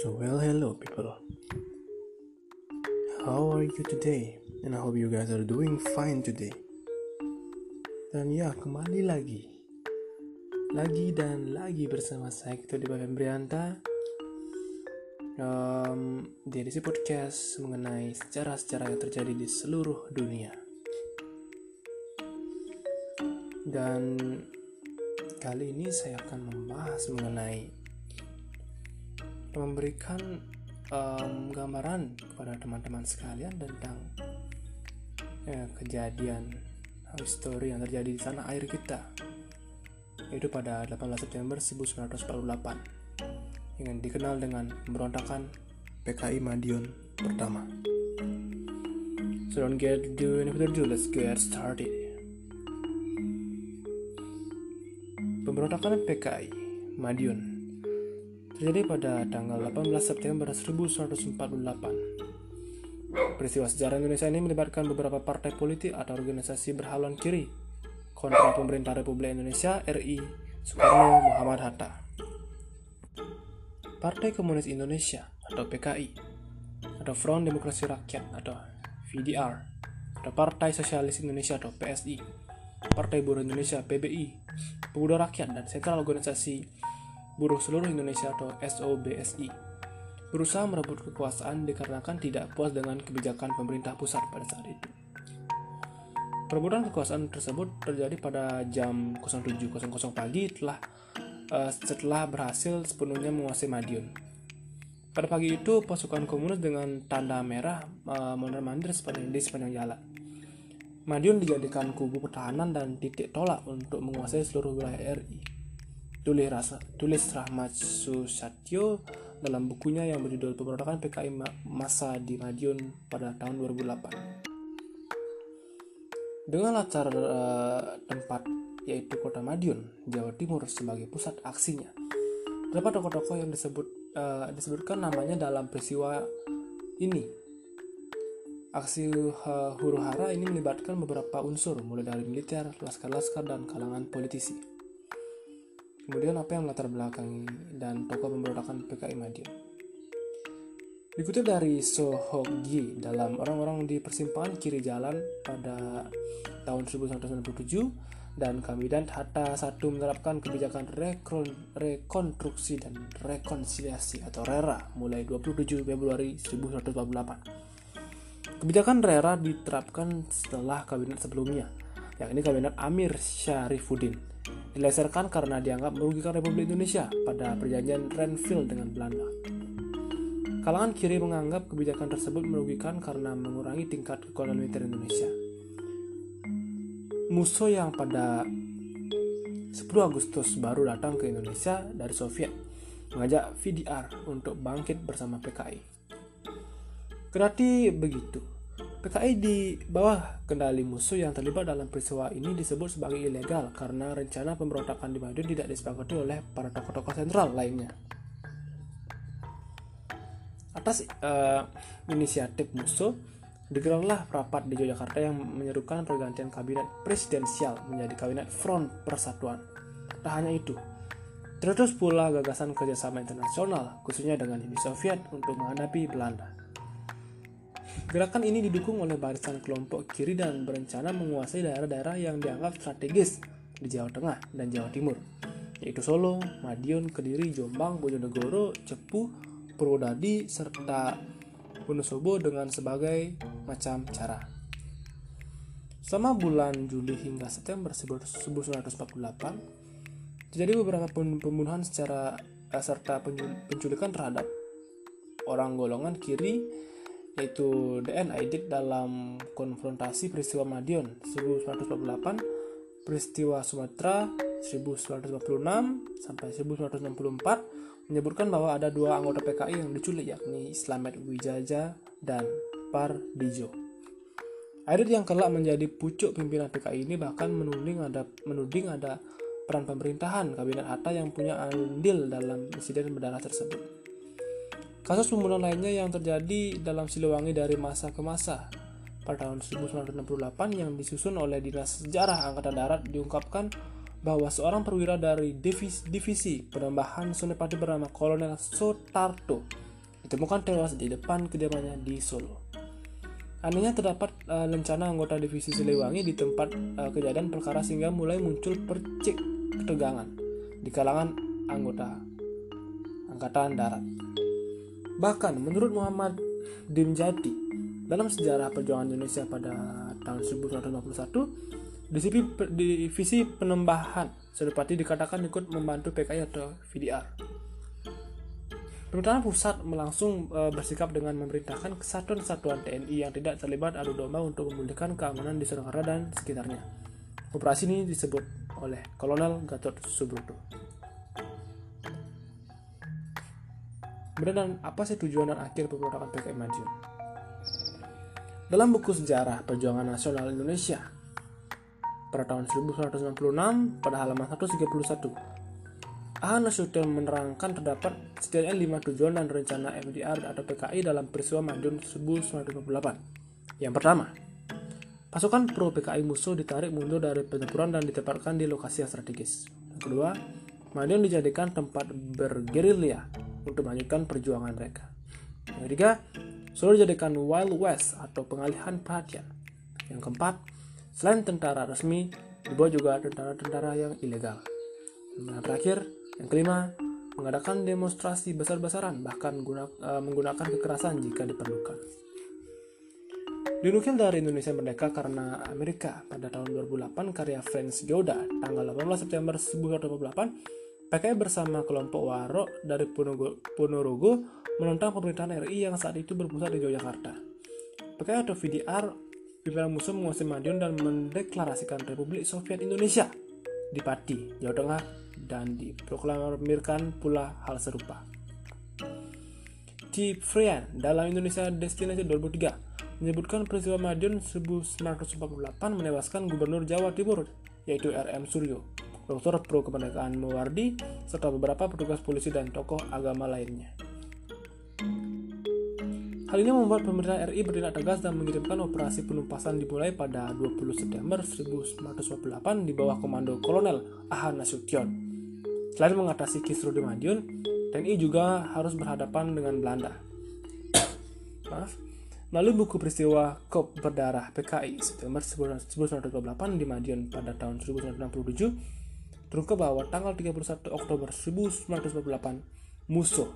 So, well, hello, people. How are you today? And I hope you guys are doing fine today. Dan ya, kembali lagi. Lagi dan lagi bersama saya, Kito di Pembrianta. Um, di edisi podcast mengenai sejarah-sejarah yang terjadi di seluruh dunia. Dan kali ini saya akan membahas mengenai memberikan um, gambaran kepada teman-teman sekalian tentang ya, kejadian histori yang terjadi di tanah air kita yaitu pada 18 September 1948 yang dikenal dengan pemberontakan PKI Madiun pertama. So don't get do any further ado, let's get started. Pemberontakan PKI Madiun terjadi pada tanggal 18 September 1948. Peristiwa sejarah Indonesia ini melibatkan beberapa partai politik atau organisasi berhaluan kiri kontra pemerintah Republik Indonesia RI Soekarno Muhammad Hatta. Partai Komunis Indonesia atau PKI atau Front Demokrasi Rakyat atau VDR atau Partai Sosialis Indonesia atau PSI, Partai Buruh Indonesia PBI, Pemuda Rakyat dan Sentral Organisasi Buruh Seluruh Indonesia atau SOBSI berusaha merebut kekuasaan dikarenakan tidak puas dengan kebijakan pemerintah pusat pada saat itu. Perebutan kekuasaan tersebut terjadi pada jam 07.00 pagi telah uh, setelah berhasil sepenuhnya menguasai Madiun. Pada pagi itu, pasukan komunis dengan tanda merah uh, mondar-mandir sepanjang sepanjang jalan. Madiun dijadikan kubu pertahanan dan titik tolak untuk menguasai seluruh wilayah RI tulis, rasa, tulis Rahmat Susatyo dalam bukunya yang berjudul Pemberontakan PKI Masa di Madiun pada tahun 2008. Dengan latar uh, tempat yaitu kota Madiun, Jawa Timur sebagai pusat aksinya. Terdapat tokoh-tokoh yang disebut uh, disebutkan namanya dalam peristiwa ini. Aksi uh, huru hara ini melibatkan beberapa unsur, mulai dari militer, laskar-laskar, dan kalangan politisi. Kemudian apa yang melatar belakangi dan tokoh pemberontakan PKI Madiun? Dikutip dari Sohogi dalam orang-orang di persimpangan kiri jalan pada tahun 1997 dan dan Hatta satu menerapkan kebijakan rekon, rekonstruksi dan rekonsiliasi atau RERA mulai 27 Februari 1948. Kebijakan RERA diterapkan setelah kabinet sebelumnya, yakni kabinet Amir Syarifuddin dileserkan karena dianggap merugikan Republik Indonesia pada perjanjian Renville dengan Belanda. Kalangan kiri menganggap kebijakan tersebut merugikan karena mengurangi tingkat kekuatan militer Indonesia. Musuh yang pada 10 Agustus baru datang ke Indonesia dari Soviet mengajak VDR untuk bangkit bersama PKI. Kedati begitu, PKI di bawah kendali musuh yang terlibat dalam peristiwa ini disebut sebagai ilegal karena rencana pemberontakan di Madiun tidak disepakati oleh para tokoh-tokoh sentral lainnya. Atas uh, inisiatif musuh, digelarlah rapat di Yogyakarta yang menyerukan pergantian kabinet presidensial menjadi kabinet Front Persatuan. Tak hanya itu, terus pula gagasan kerjasama internasional, khususnya dengan Uni Soviet untuk menghadapi Belanda. Gerakan ini didukung oleh barisan kelompok kiri dan berencana menguasai daerah-daerah yang dianggap strategis di Jawa Tengah dan Jawa Timur, yaitu Solo, Madiun, Kediri, Jombang, Bojonegoro, Cepu, Purwodadi, serta Wonosobo dengan sebagai macam cara. Selama bulan Juli hingga September 1948, terjadi beberapa pembunuhan secara eh, serta penculikan terhadap orang golongan kiri yaitu DN Aidit dalam konfrontasi peristiwa Madiun 1948, peristiwa Sumatera 1956 sampai 1964 menyebutkan bahwa ada dua anggota PKI yang diculik yakni Islamet Wijaja dan Pardijo. Aidit yang kelak menjadi pucuk pimpinan PKI ini bahkan menuding ada menuding ada peran pemerintahan kabinet Hatta yang punya andil dalam insiden berdarah tersebut. Kasus pembunuhan lainnya yang terjadi dalam Siliwangi dari masa ke masa pada tahun 1968 yang disusun oleh Dinas Sejarah Angkatan Darat diungkapkan bahwa seorang perwira dari divisi, divisi penambahan Sunepati bernama Kolonel Sotarto ditemukan tewas di depan kediamannya di Solo. Anehnya terdapat uh, lencana anggota divisi Siliwangi di tempat uh, kejadian perkara sehingga mulai muncul percik ketegangan di kalangan anggota Angkatan Darat. Bahkan menurut Muhammad Dimjati dalam sejarah perjuangan Indonesia pada tahun 1951, divisi, divisi penembahan Senopati dikatakan ikut membantu PKI atau VDR. Pemerintahan pusat melangsung e, bersikap dengan memerintahkan kesatuan-kesatuan TNI yang tidak terlibat adu domba untuk memulihkan keamanan di Surakarta dan sekitarnya. Operasi ini disebut oleh Kolonel Gatot Subroto. Kemudian apa sih tujuan dan akhir pemberontakan PKI Madiun? Dalam buku sejarah perjuangan nasional Indonesia pada tahun 1996 pada halaman 131 Ahan Nasution menerangkan terdapat setidaknya lima tujuan dan rencana FDR atau PKI dalam peristiwa Madiun 1958. Yang pertama, pasukan pro PKI musuh ditarik mundur dari penyepuran dan ditempatkan di lokasi yang strategis. Yang kedua, Madiun dijadikan tempat bergerilya untuk melanjutkan perjuangan mereka. Yang ketiga, Solo dijadikan Wild West atau pengalihan perhatian. Yang keempat, selain tentara resmi, dibuat juga tentara-tentara yang ilegal. Yang terakhir, yang kelima, mengadakan demonstrasi besar-besaran, bahkan uh, menggunakan kekerasan jika diperlukan. Dinukil dari Indonesia Merdeka karena Amerika pada tahun 2008 karya Franz Yoda tanggal 18 September 1988 PKI bersama kelompok Waro dari Ponorogo menentang pemerintahan RI yang saat itu berpusat di Yogyakarta. PKI atau VDR pimpinan musuh menguasai Madiun dan mendeklarasikan Republik Soviet Indonesia di Pati, Jawa Tengah dan diproklamirkan pula hal serupa. Di Frian dalam Indonesia Destinasi 2003 menyebutkan peristiwa Madiun 1948 menewaskan Gubernur Jawa Timur yaitu RM Suryo, Dr. Pro Kemerdekaan Mewardi, serta beberapa petugas polisi dan tokoh agama lainnya. Hal ini membuat pemerintah RI bertindak tegas dan mengirimkan operasi penumpasan dimulai pada 20 September 1948 di bawah komando Kolonel Ahan Nasution Selain mengatasi kisruh di Madiun, TNI juga harus berhadapan dengan Belanda. Maaf. Lalu buku peristiwa Kop berdarah PKI September 1928 di Madiun pada tahun 1967 terungkap bahwa tanggal 31 Oktober 1948 musuh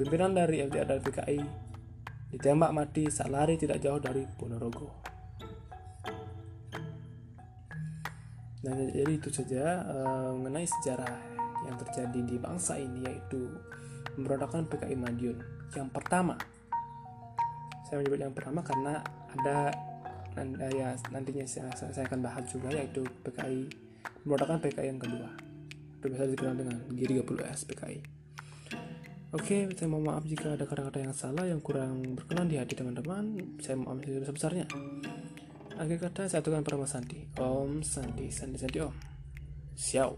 pimpinan dari FDR dan PKI ditembak mati saat lari tidak jauh dari Ponorogo. Dan jadi itu saja uh, mengenai sejarah yang terjadi di bangsa ini yaitu pemberontakan PKI Madiun. Yang pertama, saya menyebut yang pertama karena ada ya nantinya saya, saya akan bahas juga yaitu PKI pemberontakan PKI yang kedua. Bisa dikenal dengan G30S PKI. Oke, saya mohon maaf jika ada kata-kata yang salah yang kurang berkenan di hati teman-teman. Saya mohon maaf sebesar-besarnya. Akhir kata saya atukan Pratama Santi. Om Santi, Santi Santi Om. Xiao.